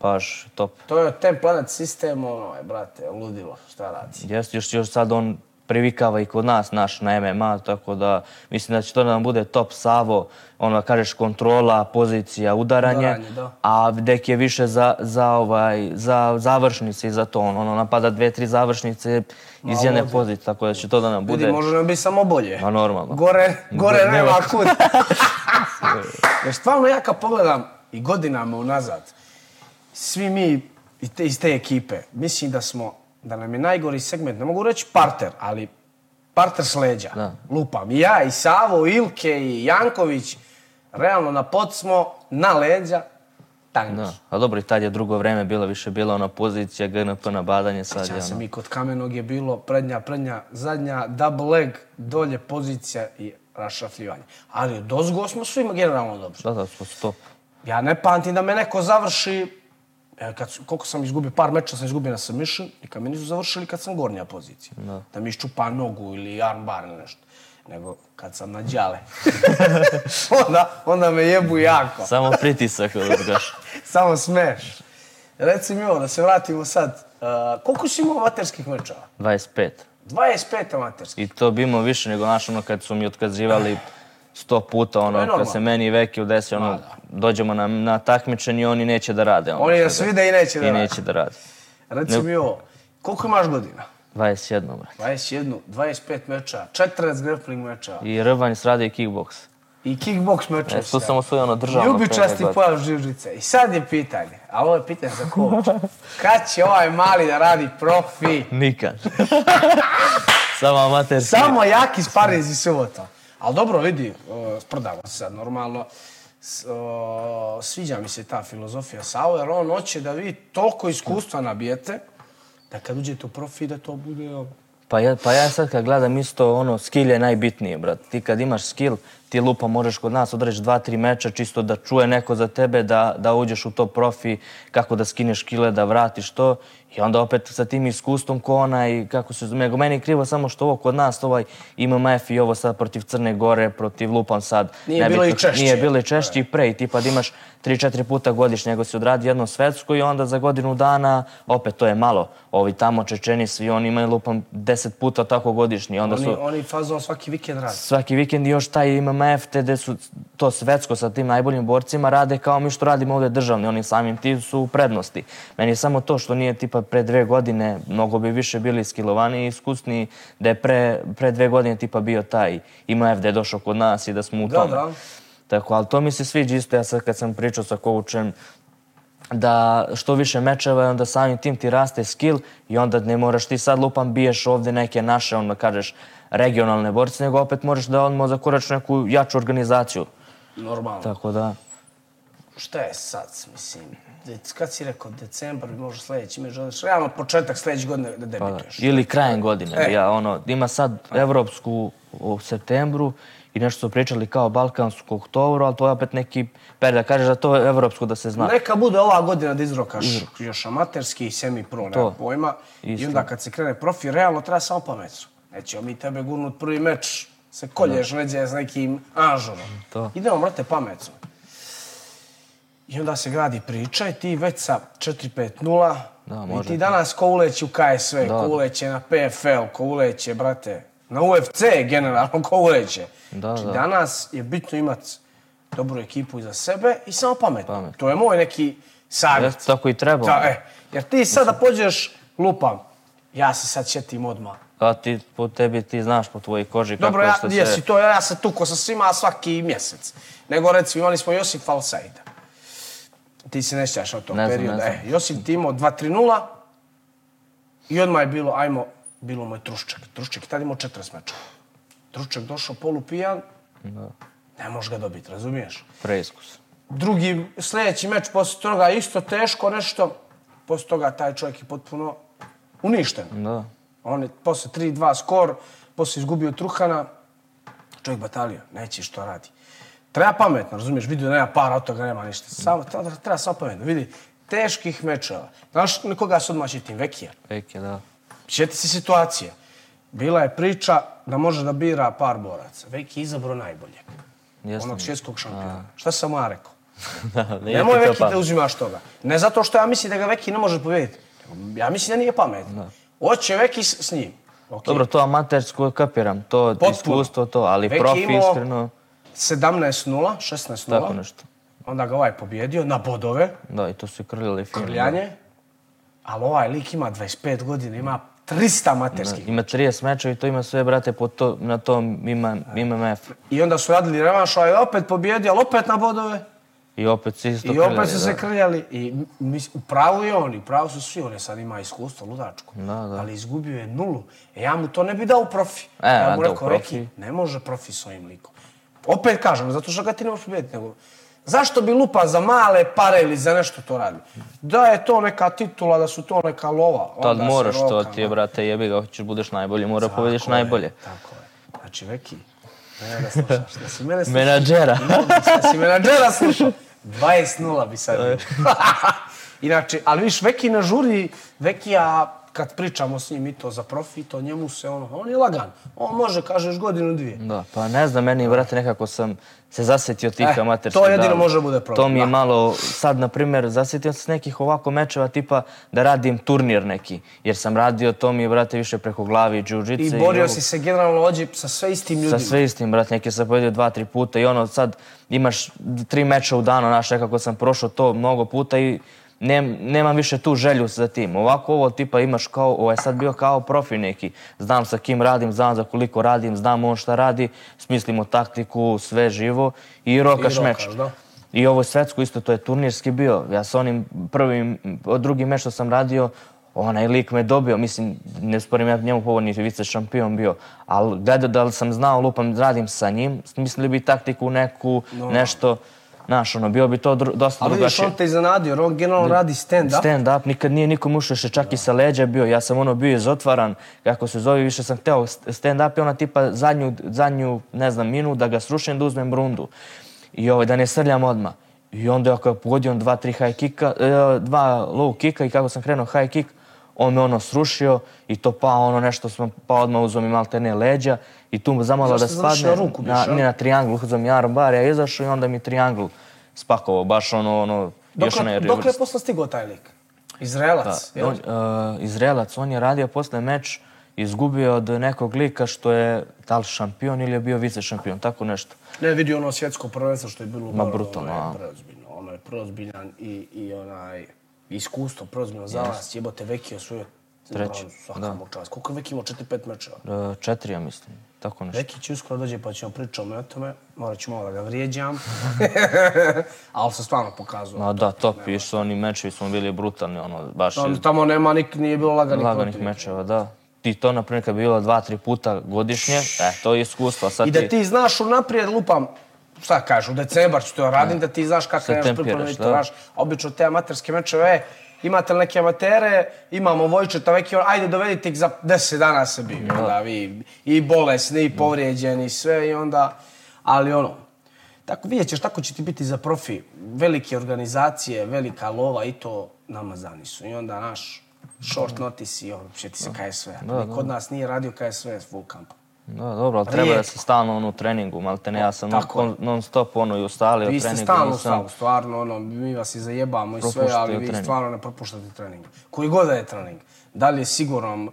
A: baš top.
B: To je Ten Planet sistem, ono je, brate, ludilo, šta radi.
A: Jeste, još, još sad on privikava i kod nas naš na MMA, tako da mislim da će to da nam bude top Savo, ono da kažeš kontrola, pozicija, udaranje,
B: Udaranje, da.
A: a Dek je više za, za, ovaj, za završnice i za to, on ono napada dve, tri završnice iz jedne pozicije, tako da će to da nam bude...
B: Vidi, može nam biti samo bolje.
A: Ma normalno.
B: Gore, gore
A: Ne-
B: nema kud. *laughs* Jer stvarno ja kad pogledam i godinama unazad, svi mi i te, iz te ekipe, mislim da smo, da nam je najgori segment, ne mogu reći parter, ali parter s leđa.
A: Da.
B: Lupam. I ja, i Savo, i Ilke, i Janković, realno na pod smo, na leđa, tanki.
A: Da, a dobro, i tad je drugo vreme bilo više bila ona pozicija GNP na badanje, sad
B: Ja sam i kod Kamenog je bilo prednja, prednja, zadnja, double leg, dolje pozicija i rašafljivanje. Ali od ozgo smo svima generalno dobro.
A: Da, da, smo stop.
B: Ja ne pamtim da me neko završi, e, kad, koliko sam izgubio, par meča sam izgubio na submission i kad me nisu završili kad sam gornja pozicija. Da. da mi iščupa nogu ili armbar ili nešto. Nego kad sam na đale. *laughs* onda, onda me jebu jako.
A: Samo pritisak, da gaš. *laughs*
B: Samo smeš. Reci mi ovo, da se vratimo sad. Uh, koliko si imao amaterskih mečeva?
A: 25.
B: 25 amaterskih.
A: I to bi imao više nego naš, ono, kad su mi otkazivali sto puta, ono, kad se meni i Veki udesi, ono, dođemo na, na takmičenje i oni neće da rade. Ono,
B: Oni se vide i neće da
A: I
B: rade.
A: neće da rade.
B: Reci mi ovo, koliko imaš godina?
A: 21, brate.
B: 21, 25 meča, 40 grappling meča
A: I rvanj s radi i kickbox.
B: i kickbox meča.
A: E, tu sam osvojio ono državno.
B: Ljubičasti
A: pre
B: pojav živžice. I sad je pitanje, a ovo je pitanje za koč. Kad će ovaj mali da radi profi?
A: Nikad. *laughs* Samo amaterski.
B: Samo jaki sparinzi subota. Ali dobro, vidi, e, uh, prodamo se sad normalno. S, o, sviđa mi se ta filozofija Sao, jer on hoće da vi toliko iskustva nabijete, da kad uđete u profi da to bude... Ono.
A: Pa ja, pa ja sad kad gledam isto, ono, skill je najbitnije, brat. Ti kad imaš skill, ti lupa možeš kod nas odreći dva, tri meča čisto da čuje neko za tebe, da, da uđeš u to profi, kako da skineš kile, da vratiš to. I onda opet sa tim iskustvom ko onaj, kako se zove, nego meni je krivo samo što ovo kod nas, ovaj MMF i ovo sad protiv Crne Gore, protiv Lupam sad.
B: Nije bilo i češće.
A: Nije bilo i češće i pre. I tipa da imaš 3-4 puta godišnje, nego si odradi jedno svetsko i onda za godinu dana, opet to je malo. Ovi tamo Čečeni, svi oni imaju lupam 10 puta tako godišnji. Onda
B: Oni,
A: su
B: oni fazon svaki vikend radi.
A: svaki vikend i još taj MMF MMF, te gde su to svetsko sa tim najboljim borcima, rade kao mi što radimo ovdje državni. Oni samim ti su u prednosti. Meni je samo to što nije tipa pre dve godine, mnogo bi više bili skilovani i iskusni, da je pre, pre dve godine tipa bio taj IMF da je došao kod nas i da smo u tome.
B: Da, da.
A: Tako, ali to mi se sviđa isto, ja sad kad sam pričao sa koučem, da što više mečeva, onda samim tim ti raste skill i onda ne moraš ti sad lupam biješ ovdje neke naše, onda kažeš, regionalne borce, nego opet moraš da odmah zakorač neku jaču organizaciju.
B: Normalno.
A: Tako da,
B: Šta je sad, mislim, dec- kad si rekao, decembar, možda sljedeći me želiš, realno početak sljedeće godine da
A: pa
B: debituješ.
A: Ili krajem godine.
B: E.
A: Ja, ono, ima sad evropsku u septembru i nešto su pričali kao balkansku oktobru, ali to je opet neki per da kažeš da to je evropsko da se zna.
B: Neka bude ova godina da izrokaš još amaterski i semi-pro, nema
A: To.
B: pojma. I
A: Isto.
B: onda kad se krene profi, realno treba samo pametno. Nećemo mi tebe gurnut prvi meč, se kolješ leđe s nekim anžurom.
A: To.
B: Idemo, brate, pametno. I onda se gradi priča i ti već sa 4-5-0
A: Da,
B: i ti danas ko uleće u KSV,
A: Da,
B: ko
A: da.
B: uleće na PFL, ko uleće, brate, na UFC generalno, ko uleće.
A: Da,
B: znači,
A: da.
B: danas je bitno imati dobru ekipu iza sebe i samo pametno.
A: Pametno.
B: To je moj neki savjet.
A: Jeste, tako i treba.
B: Da, e, jer ti sada pođeš, lupam, ja se sad sjetim odmah.
A: A ti, po tebi ti znaš po tvojoj koži
B: Dobro,
A: kako
B: ja,
A: što
B: jesi
A: sve...
B: to, ja se tuko sa svima svaki mjesec. Nego recimo imali smo Josip Alsaida. Ti se ne sjećaš od tog
A: Ne znam,
B: perioda.
A: ne znam.
B: E, Josip ti imao 2-3-0 i odmah je bilo, ajmo, bilo mu je Trušček. Trušček je tad imao 40 mečeva. Trušček došao polupijan,
A: Da,
B: ne možeš ga dobiti, razumiješ?
A: preiskus.
B: Drugi, sljedeći meč poslije toga isto teško nešto. Poslije toga taj čovjek je potpuno uništen.
A: Da.
B: On je posle 3-2 skor, posle izgubio Truhana, čovjek batalio, neće što radi. Treba pametno, razumiješ, vidio nema para, od toga nema ništa. Samo, treba, treba samo pametno, vidi, teških mečeva. Znaš nekoga se odmah tim, Vekija.
A: Peke, da.
B: Sjeti se situacije. Bila je priča da može da bira par boraca. Veki je izabrao najboljeg.
A: Jeste.
B: Onog svjetskog šampiona. Šta sam mu ja rekao? *laughs*
A: da, nije
B: Nemoj
A: ti to
B: Veki da uzimaš toga. Ne zato što ja mislim da ga Veki ne može pobijediti. nego Ja mislim da nije pametno. Hoće Veki s, s njim. Okay.
A: Dobro, to amatersko kapiram, to
B: Potpuno.
A: iskustvo, to, ali
B: Veki
A: profi
B: imao
A: iskreno,
B: 17-0, 16-0.
A: tako nešto.
B: Onda ga ovaj pobjedio na bodove,
A: Da, i to su i krljali fino.
B: krljanje. Ali ovaj lik ima 25 godina, ima 300 amaterskih.
A: Ima 30 mečeva i to ima sve, brate, po to, na tom ima, MMF.
B: I onda su radili revanš, ovaj je opet pobjedio, ali opet na bodove.
A: I opet se isto
B: I opet
A: krljali,
B: su se krljali. I mis, u pravu je on, i pravu su svi. On je sad ima iskustvo, ludačko.
A: Da, da.
B: Ali izgubio je nulu. E ja mu to ne bi dao u profi.
A: E,
B: ja mu rekao,
A: profi?
B: Reki, ne može profi s ovim likom. Opet kažem, zato što ga ti ne možeš pobijediti. Nego, zašto bi lupa za male pare ili za nešto to radi? Da je to neka titula, da su to neka lova.
A: Tad moraš to ti je, brate, jebi ga, hoćeš budeš najbolji, mora pobediš
B: je,
A: najbolje.
B: Tako je. Znači, Veki, da slušaš, da si mene slušao.
A: Menadžera.
B: Da si menadžera slušao. 20-0 bi sad. *laughs* Inače, ali viš, Veki na žuri, Veki ja, kad pričamo s njim i to za profit, to njemu se ono, on je lagan. On može, kažeš, godinu, dvije.
A: Da, pa ne znam, meni, brate, nekako sam se zasjetio tih
B: Eh,
A: amaterskih.
B: to jedino
A: da,
B: može bude problem,
A: To mi je
B: da.
A: malo, sad, na primjer, zasjetio sam se nekih ovako mečeva, tipa da radim turnir neki. Jer sam radio, to mi je, brate, više preko glavi i džuđice.
B: I borio
A: ovo-
B: si se generalno ođe sa sve istim ljudima.
A: Sa sve istim, brate, neki sam pojedio dva, tri puta i ono sad imaš tri meča u danu, znaš, nekako sam prošao to mnogo puta i nem, nemam više tu želju za tim. Ovako ovo tipa imaš kao, ovo je sad bio kao profi neki. Znam sa kim radim, znam za koliko radim, znam on šta radi, smislimo taktiku, sve živo i rokaš,
B: I
A: meč.
B: da.
A: I ovo je svetsko isto, to je turnirski bio. Ja sa onim prvim, drugi meč što sam radio, onaj lik me dobio, mislim, ne sporim ja njemu povodni vice šampion bio, ali gledao da li sam znao, lupam, radim sa njim, smislili bi taktiku neku, nešto, znaš, ono, bio bi to dru, dosta
B: A vidiš,
A: drugačije.
B: on te iznenadio, on generalno radi stand-up.
A: Stand up, nikad nije nikom ušao še čak i sa leđa bio. Ja sam ono bio izotvaran, kako se zove, više sam hteo stand up i ona tipa zadnju, zadnju, ne znam, minut da ga srušim da uzmem brundu. I ovaj, da ne srljam odmah. I onda ja kao pogodio on dva, tri high kicka, e, dva low kicka i kako sam krenuo high kick, on me ono srušio i to pa ono nešto sam pa odmah uzeo mi malte ne leđa i tu zamalo da
B: Zašto završio
A: spadne
B: na ruku,
A: na, ne na triangl, uzeo mi armbar, ja izašao i onda mi triangl spakovao, baš ono, ono, još
B: Dokle,
A: onaj
B: dokle je posle stigao taj lik? Izraelac,
A: Da,
B: jel?
A: on, uh, Izraelac, on je radio posle meč izgubio od nekog lika što je da li šampion ili je bio vice šampion, tako nešto.
B: Ne, vidi ono svjetsko prvenstvo što je bilo
A: Ma, brutalno,
B: ono je preozbiljno. Ono je i, i onaj iskustvo preozbiljno za vas. Jebote, Veki je osvojio
A: Treći,
B: da. Čas. Koliko je Veki imao? Četiri, pet mečeva.
A: E, četiri, ja mislim, tako nešto.
B: Veki će uskoro dođe pa ćemo pričati o tome. Morat ću malo da ga vrijeđam. *laughs* Ali se stvarno pokazuje.
A: Ma da, top, i što oni mečevi smo bili brutalni, ono, baš
B: Tamo, tamo nema nik, nije bilo laganih,
A: laganih mečeva, da. Ti to, na primjer, kad bi bilo dva, tri puta godišnje, e, to je iskustvo. Sad
B: I da ti znaš unaprijed, lupam, šta kažu, u decembar ću to radim, da ti znaš kako
A: Se
B: nemaš pripremiti,
A: da.
B: znaš, obično te amaterske mečeve, e, imate li neke amatere, imamo Vojčeta, veki, ajde dovedite ih za 10 dana se bi, onda vi, i bolesni, i povrijeđeni, i sve, i onda, ali ono, tako vidjet ćeš, tako će ti biti za profi, velike organizacije, velika lova i to namazani su. I onda naš short notice i ono, će ti se KSV. Da, Kod nas nije radio KSV full camp.
A: Da, dobro, ali treba da se stalno ono u treningu, malte ne, ja sam non,
B: Tako je.
A: non stop ono i ustalio
B: Vi ste
A: treningu.
B: stalno u
A: nisam-
B: stavu, stvarno, ono, mi vas i zajebamo i sve, ali vi
A: trening.
B: stvarno ne propuštate trening. Koji god da je trening. Da li je sigurno uh,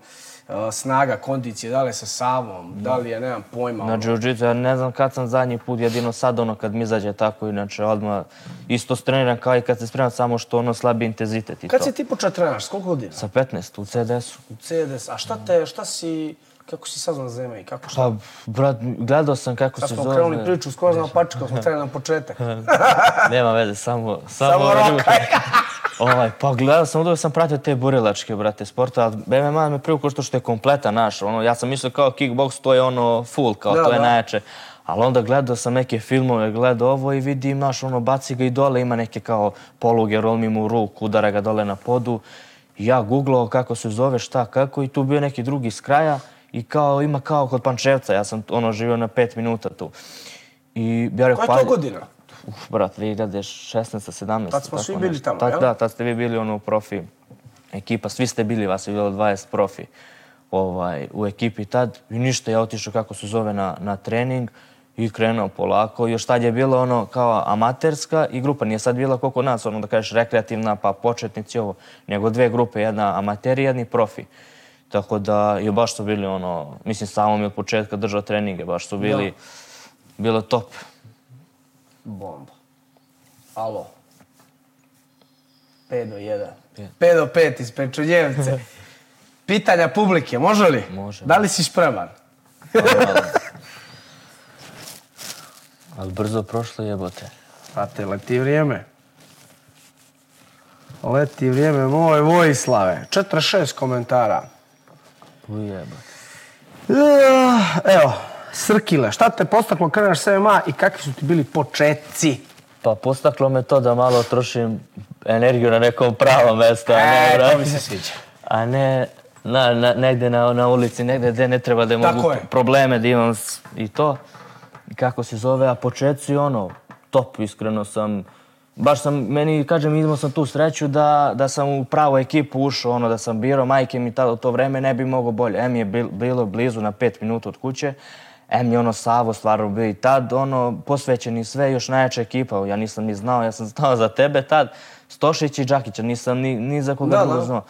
B: snaga, kondicije, da li je sa Savom, da li je, nemam pojma.
A: Na
B: ono.
A: jiu-jitsu, ja ne znam kad sam zadnji put, jedino sad ono kad mi izađe tako, inače odmah isto streniram kao i kad se spremam, samo što ono slabi intenzitet i
B: Kad
A: to.
B: si ti počeo trenaš, s koliko godina?
A: Sa 15 u CDS-u.
B: U CDS, a šta te, šta si, kako si saznao za MMA, kako šta?
A: Pa, brat, gledao sam kako
B: Sad
A: se
B: smo
A: zove.
B: krenuli priču skoro na pačka, smo trebali na početak. *laughs*
A: Nema veze, samo... Samo,
B: Samo rokaj. *laughs*
A: ovaj, pa gledao sam, uvijek sam pratio te burilačke, brate, sporta, ali MMA me privuklo što što je kompletan naš, ono, ja sam mislio kao kickbox, to je ono full, kao
B: Da,
A: to je
B: da.
A: najjače. Ali onda gledao sam neke filmove, gledao ovo i vidim, naš, ono, baci ga i dole, ima neke kao poluge, rolmi mu u ruku, udara ga dole na podu. I ja googlao kako se zove, šta, kako, i tu bio neki drugi s kraja i kao, ima kao kod Pančevca, ja sam ono živio na pet minuta tu. I ja rekao,
B: Koja je to godina?
A: Uf, brat, 2016 17
B: Tad smo svi bili
A: nešto.
B: tamo, jel?
A: Da, tad ste vi bili ono profi ekipa, svi ste bili, vas je bilo 20 profi ovaj, u ekipi tad. I ništa, ja otišao kako se zove na, na trening i krenuo polako. Još tad je bilo ono kao amaterska i grupa. Nije sad bila koliko nas, ono da kažeš rekreativna, pa početnici ovo. Nego dve grupe, jedna amateri i jedni profi. Tako da je baš su bili ono, mislim samo mi od početka držao treninge, baš su bili, bilo top.
B: Bomba. Alo. 5 do 1. 5 do 5 iz Pečunjevce. *laughs* Pitanja publike, može li?
A: Može.
B: Da li si spreman? *laughs*
A: Ali brzo prošlo jebote.
B: Prate, leti vrijeme. Leti vrijeme moj Vojislave. 46 komentara.
A: Ujebote.
B: Eh, Evo, Srkile, šta te postaklo kreneš s MMA i kakvi su ti bili početci?
A: Pa postaklo me to da malo trošim energiju na nekom pravom mjestu, a ne,
B: E, to mi se sviđa.
A: a ne na, na, negdje na, na ulici, negdje gdje ne treba da mogu
B: je.
A: probleme da imam i to. I kako se zove, a početci ono, top, iskreno sam, baš sam, meni, kažem, imao sam tu sreću da, da sam u pravu ekipu ušao, ono, da sam birao, majke mi tada u to vreme ne bi mogao bolje. M je bil, bilo blizu na pet minuta od kuće, M je ono Savo stvarno bio i tad, ono, posvećeni sve, još najjača ekipa, ja nisam ni znao, ja sam *laughs* znao za tebe tad, Stošić i Đakića, nisam ni, ni za koga
B: Da,
A: drugo
B: da.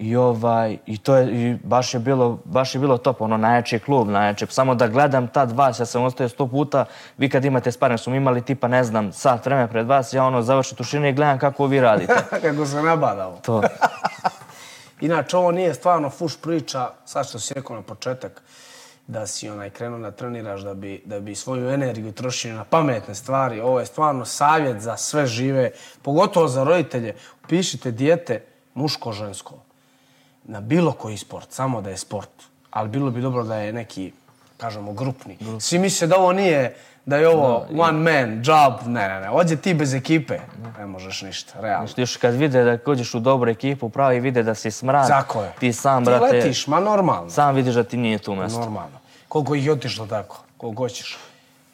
A: I ovaj i to je i baš je bilo baš je bilo top ono najjači klub najjači samo da gledam tad vas ja sam ostao 100 puta vi kad imate sparing smo imali tipa ne znam sat vremena pred vas ja ono završim tušine i gledam kako vi radite *laughs*
B: Kako se nabadao.
A: to *laughs*
B: Inače, ovo nije stvarno fuš priča, sad što si rekao na početak, da si onaj krenuo da treniraš da bi, da bi svoju energiju trošio na pametne stvari. Ovo je stvarno savjet za sve žive, pogotovo za roditelje. Upišite dijete muško-žensko na bilo koji sport, samo da je sport. Ali bilo bi dobro da je neki, kažemo, grupni. Svi misle da ovo nije, da je ovo one man job. Ne, ne, ne. Ođe ti bez ekipe, ne možeš ništa, realno.
A: Što još kad vide da dođeš u dobru ekipu pravi vide da si smrad
B: Tako je.
A: ti sam
B: Ti
A: brate
B: letiš, ma normalno.
A: sam vidiš da ti nije tu mjesto
B: Normalno. Koliko ih je otišlo tako, koliko hoćeš.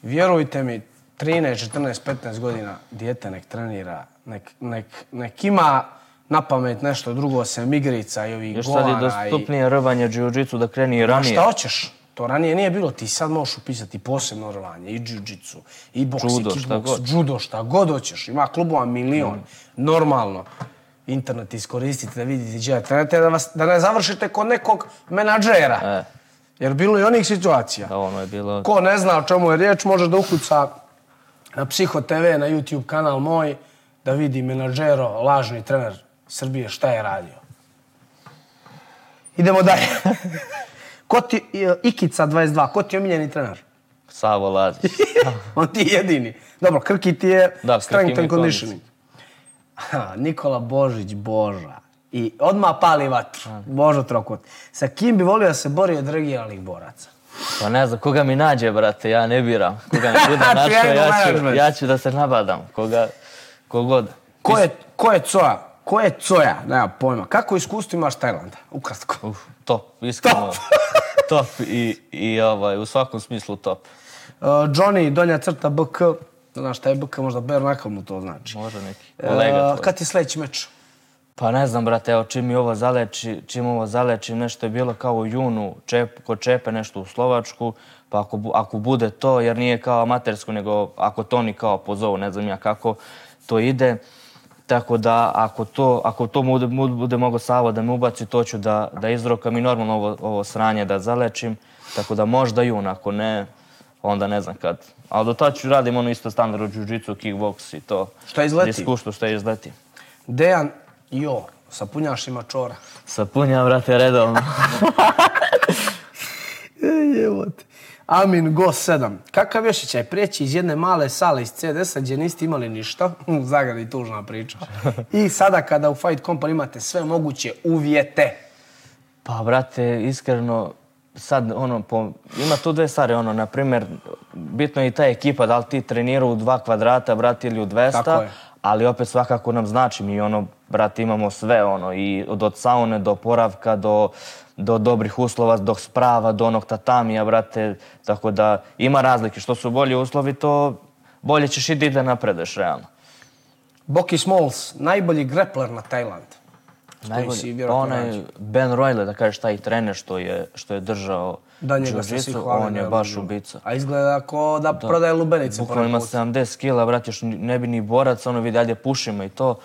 B: Vjerujte mi, 13, 14, 15 godina dijete nek trenira, nek, nek, nek ima na pamet nešto drugo sem igrica i ovih
A: još sad je dostupnije rvanje jiu-jitsu da kreni i
B: I...
A: ranije
B: Šta hoćeš? To ranije nije bilo. Ti sad možeš upisati posebno rvanje, i jiu-jitsu, i boks,
A: Judo,
B: i kickboks, judo, šta god hoćeš. Ima klubova milion. Normalno. internet iskoristite da vidite gdje je trener, te da, vas, da ne završite kod nekog menadžera.
A: E,
B: Jer bilo je onih situacija.
A: da ono je bilo...
B: Ko ne zna o čemu je riječ, može da ukuca na Psiho TV, na YouTube kanal moj, da vidi menadžero, lažni trener Srbije, šta je radio. Idemo dalje. *laughs* ko ti, Ikica 22, ko ti je omiljeni trener?
A: Savo Lazić. *laughs*
B: On ti je jedini. Dobro, Krki ti je
A: Da,
B: strength and conditioning. Ha, Nikola Božić, Boža. I odmah pali vatru. Božo Trokut. Sa kim bi volio da se bori od regionalnih boraca?
A: Pa ne znam, koga mi nađe, brate, ja ne biram. Koga mi bude
B: Ti *laughs*
A: našao, ja ću,
B: management.
A: ja ću da se nabadam. Koga, kogod.
B: Ko je, ko je Coja? Ko je Coja? Nema pojma. Kako iskustvo imaš Tajlanda? Ukratko.
A: Uf, top, iskreno. *laughs* top i, i ovaj, u svakom smislu top.
B: Uh, Johnny, donja crta BK. Znaš šta je BK, možda Ber Nakal mu to znači.
A: Može neki kolega
B: Uh, kad ti sljedeći meč?
A: Pa ne znam, brate, evo, čim mi ovo zaleči, čim ovo zaleči, nešto je bilo kao u junu, čep, kod Čepe nešto u Slovačku, pa ako, ako bude to, jer nije kao amatersko, nego ako to oni kao pozovu, ne znam ja kako to ide, tako da ako to, ako to bude, mu- bude mogo Savo da me ubaci, to ću da, da izrokam i normalno ovo, ovo sranje da zalečim, tako da možda jun, ako ne, onda ne znam kad. Ali do tada ću radim ono isto standardno jiu-jitsu, kickbox i to.
B: Šta izleti?
A: Iskustvo što izleti.
B: Dejan, jo, sa punjašima čora.
A: Sapunja, brate, redovno. *laughs* *laughs*
B: Jevote. Amin Go 7. Kakav je osjećaj prijeći iz jedne male sale iz CDS-a gdje niste imali ništa, *laughs* zagadi tužna priča, i sada kada u Fight Company imate sve moguće uvjete.
A: Pa, brate, iskreno, sad, ono, po, ima tu dve stvari, ono, na primjer, bitno je i ta ekipa, da li ti trenira u dva kvadrata, brate, ili u 200,
B: Tako je.
A: Ali opet svakako nam znači, mi ono, brate, imamo sve, ono, i od, od saune do poravka, do, do dobrih uslova, do sprava, do onog tatamija, brate, tako da ima razlike. Što su bolji uslovi, to bolje ćeš i ti da napredeš, realno.
B: Boki Smalls, najbolji grepler na Tajland.
A: Najbolji,
B: si
A: pa onaj. Ben Royle, da kažeš taj trener što je, što je držao
B: Da, njega se svi hvale.
A: on
B: da
A: je baš ubica.
B: A izgleda ko da, prodaje lubenice.
A: Bukvalno ima
B: puta.
A: 70 kila, brat, još ne bi ni borac, ono vidi, ajde pušimo i to.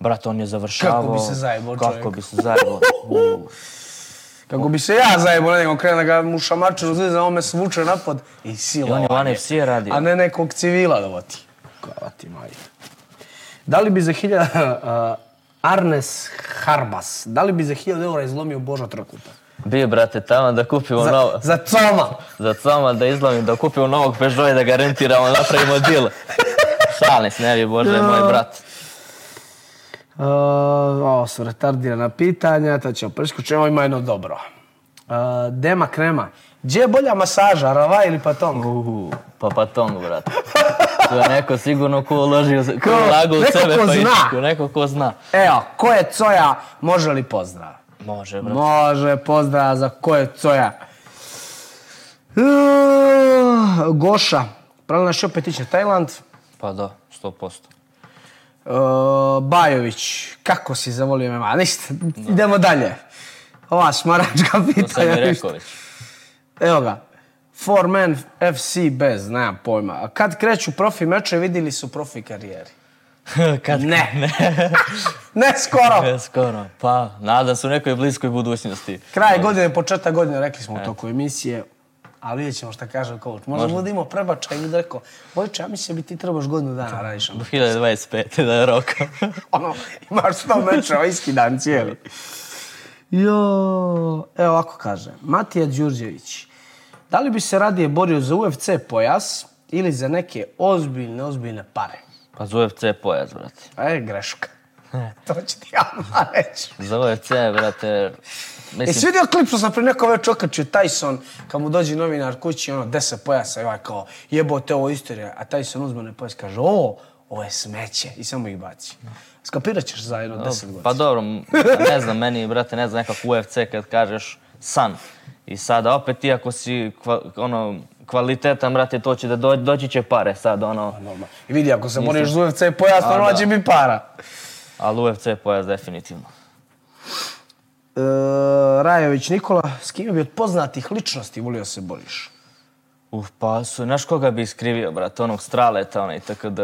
A: Brat, on je završavao.
B: Kako bi se zajebao
A: Kako
B: čovjek.
A: bi se zajebao. U, *laughs*
B: Kako bi se ja zajebao na njegov krenu da ga mu šamačinu zliza, on me svuče napad i sila.
A: I on je u NFC radio.
B: A ne nekog civila da voti. Kava ti majka. Da li bi za hiljada... *laughs* Uh, Arnes Harbas, da li bi za hiljada eura izlomio Boža Trokuta?
A: Bio, brate, tamo da kupimo
B: Za,
A: novo.
B: za coma!
A: Za coma da izlovim, da kupimo novog Peugeot i da ga rentiramo, napravimo deal. Šalim se, ne bi Bože, moj brat.
B: Uh, ovo su retardirana pitanja, to ćemo preskočiti. Evo ima jedno dobro. Uh, Dema Krema. Gdje je bolja masaža, rava ili patong?
A: Uhu, pa patong, brate. Tu je neko sigurno ko uložio, ko
B: Ko-
A: u
B: neko
A: sebe
B: ko
A: pa
B: zna.
A: ičku, neko ko zna.
B: Evo, ko je coja, može li pozdrav?
A: Može, brate.
B: Može, pozdrav za ko je coja. Uh, Goša. Pravno naš opet iće Tajland.
A: Pa da, 100%.
B: Uh, Bajović, kako si zavolio me? Ništa, idemo dalje. Ova smaračka
A: To sam mi
B: pitanja.
A: rekao
B: ništa.
A: već.
B: Evo ga. Four FC bez, nemam pojma. A kad kreću profi meče, vidjeli su profi karijeri. *laughs*
A: Kad?
B: Ne. *laughs* ne. *laughs* ne skoro.
A: Ne, skoro. Pa, nadam se u nekoj bliskoj budućnosti.
B: Kraj godine, početak godine, rekli smo u toku emisije. Ali vidjet ćemo šta kaže coach. Možda budemo prebačaj i rekao, Vojče, ja mislim bi ti trebaš godinu dana radiš. ono."
A: 2025. da je rok.
B: ono, imaš sto mečeva, iski dan cijeli. Jo, evo ovako kaže. Matija Đurđević. Da li bi se radije borio za UFC pojas ili za neke ozbiljne, ozbiljne pare?
A: Pa za UFC pojas, brate.
B: A je greška. *laughs* to ću ti ja reći.
A: Za UFC, brate,
B: E,
A: mislim,
B: si vidio klip što sam prije neko već okačio Tyson, kad mu dođe novinar kući, ono, deset pojasa, i ovaj kao, jebote, ovo je istorija, a Tyson uzme ne pojas, kaže, o, ovo je smeće, i samo ih baci. Skapirat ćeš za jedno deset godina.
A: pa dobro, ne znam, meni, brate, ne znam, nekako UFC kad kažeš san. I sada opet ti ako si ono, kvalitetan, brate, to će da do, doći će pare sad, ono,
B: Normalno. I vidi, ako se boriš za UFC pojas, normalno
A: da.
B: će biti para.
A: ali UFC pojas definitivno.
B: E, Rajović Nikola, s kime bi od poznatih ličnosti volio se boriš?
A: Uf, pa su, znaš koga bi iskrivio, brate, onog straleta, onaj TKD.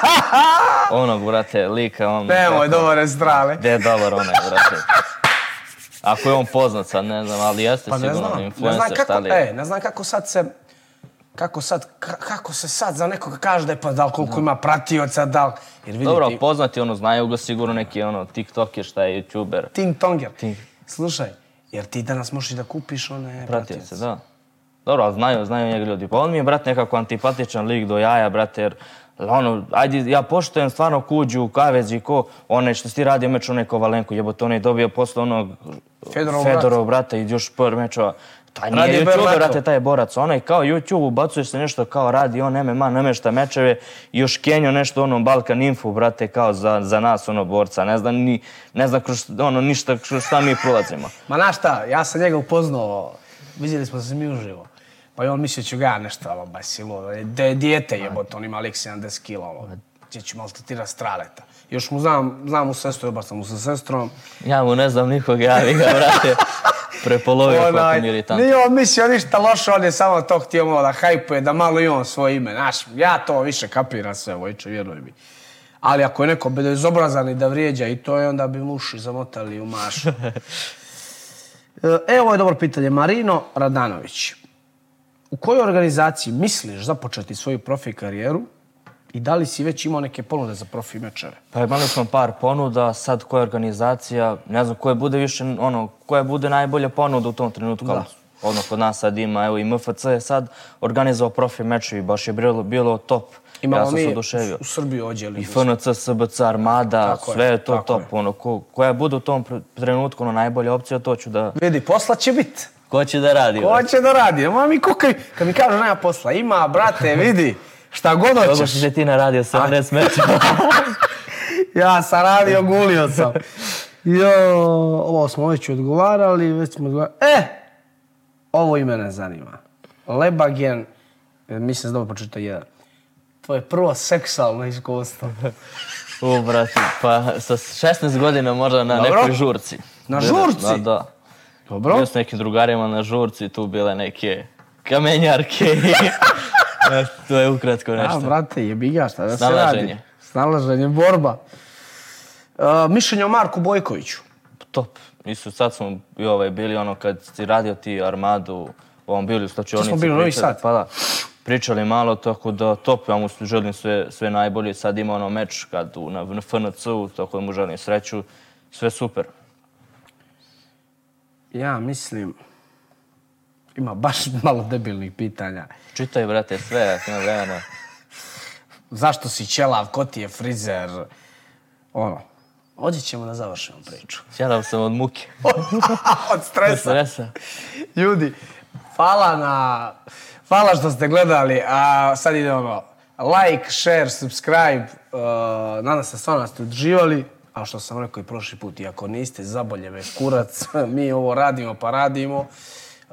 A: *laughs* onog, brate, lika, on...
B: Nemoj, dobar strale.
A: Gde je dobar onaj, brate. Ako je on poznat sad, ne znam, ali jeste
B: Pa ne
A: sigurno
B: znam, ne
A: influencer,
B: znam kako,
A: šta li je.
B: e, ne znam kako sad se, kako sad, ka- kako se sad za nekoga kaže da je pa da li koliko ima pratioca, da li, jer vidi
A: Dobro,
B: ti,
A: poznati, ono, znaju ga sigurno neki, ono, TikToker, šta je, YouTuber.
B: ting tonger.
A: Ting.
B: Slušaj, jer ti danas možeš i da kupiš one
A: Pratio se,
B: pratioce.
A: da. Dobro, ali znaju, znaju njega ljudi. Pa on mi je, brate, nekako antipatičan lik do jaja, brate, jer ono, ajde, ja poštujem stvarno kuđu, kavez i ko, onaj što si ti radio meč, onaj Kovalenko, jebote, onaj dobio posle onog
B: Fedorov
A: Fedorov brata i još par mečova. Taj nije
B: Radi
A: YouTube,
B: Berlako.
A: brate, taj je borac. Onaj kao YouTube ubacuje se nešto kao radi, on MMA namešta mečeve još Kenjo nešto ono Balkan Info, brate, kao za, za nas ono borca. Ne znam, ni, ne znam kroz, ono, ništa kroz šta mi prolazimo. *laughs*
B: Ma znaš šta, ja sam njega upoznao, vidjeli smo se mi uživo. Pa i on mislio ću ga ja nešto, ono, baš silo, da je dijete jebote, on ima lik 70 kila, ono, gdje ću maltretirati straleta. Još mu znam, znam mu sestru, dobar sam mu sa sestrom.
A: Ja mu ne znam nikog, ja vi ga, brate, prepolovio kako mi je iritantno.
B: nije on mislio ništa loše, on je samo to htio malo da hajpuje, da malo i on svoje ime. Znaš, ja to više kapiram sve, Vojče, vjeruj mi. Ali ako je neko bezobrazan i da vrijeđa i to je, onda bi mu uši zamotali u mašu. *laughs* E, Evo je dobro pitanje. Marino Radanović. U kojoj organizaciji misliš započeti svoju profi karijeru i da li si već imao neke ponude za profi mečeve?
A: Pa imali smo par ponuda, sad koja organizacija, ne znam koja bude više, ono, koja bude najbolja ponuda u tom trenutku, ali ono kod nas sad ima, evo i MFC je sad organizovao profi mečevi, baš je bilo, bilo top.
B: Imamo
A: ja sam
B: mi
A: se oduševio.
B: u Srbiji ođeli.
A: I FNC, SBC, Armada,
B: Tako
A: sve je to
B: tako
A: top.
B: je.
A: Ono, ko, koja bude u tom trenutku ono, najbolja opcija, to ću da...
B: Vidi, posla će biti.
A: Ko će da radi?
B: Ko će da radi? Ma mi kukaj, kad mi kažu nema posla, ima, brate, vidi, šta god hoćeš.
A: si se ti naradio 70 mečeva? *laughs*
B: Ja sam radio, gulio sam. Jo, ovo smo već odgovarali, već smo odgovarali. E, ovo i mene zanima. Lebagen, e, mislim da dobro počito jedan. Tvoje prvo seksualno iskustvo.
A: U, brate, pa sa 16 godina možda na
B: Dobro.
A: nekoj žurci.
B: Na
A: Bilo-
B: žurci?
A: Da, da.
B: Dobro?
A: Bio s nekim drugarima na žurci, tu bile neke kamenjarke. *laughs* E, to je ukratko
B: A,
A: nešto.
B: brate, jebi ga, šta da se
A: Snalaženje.
B: radi? Snalaženje, borba. Uh, mišljenje o Marku Bojkoviću.
A: Top. Isto sad smo i ovaj, bili ono kad si radio ti Armadu, ovom bili u slačionici.
B: smo bili u Novi Sad?
A: Pa da. Pričali malo, tako da top, ja mu želim sve, sve najbolje. Sad ima ono meč kad u, na, na FNC-u, tako da mu želim sreću. Sve super.
B: Ja mislim, ima baš *laughs* malo debilnih pitanja.
A: Čitaj, brate, sve, ako ima vremena.
B: Zašto si ćelav, ko ti je frizer? Ono, ovdje ćemo da završimo priču. *laughs*
A: Sjadao sam od muke. *laughs*
B: Od stresa.
A: Stresa.
B: Ljudi, hvala na... Hvala što ste gledali, a sad ide ono, like, share, subscribe, uh, nadam se stvarno da ste uživali, a što sam rekao i prošli put, i ako niste, zabolje me kurac, mi ovo radimo pa radimo,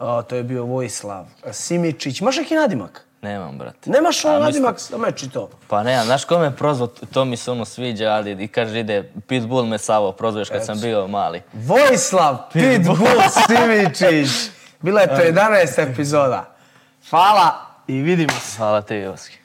B: uh, to je bio Vojislav Simičić, imaš neki nadimak?
A: Nemam, brate.
B: Nemaš ono nadimak za meč i to?
A: Pa ne, znaš ko me prozvao, to mi se ono sviđa, ali i kaže ide, Pitbull me Savo prozveš kad sam bio mali.
B: Vojislav Pitbull Simičić. Bila je to *laughs* 11 epizoda. Hvala i vidimo se.
A: Hvala te, Joski.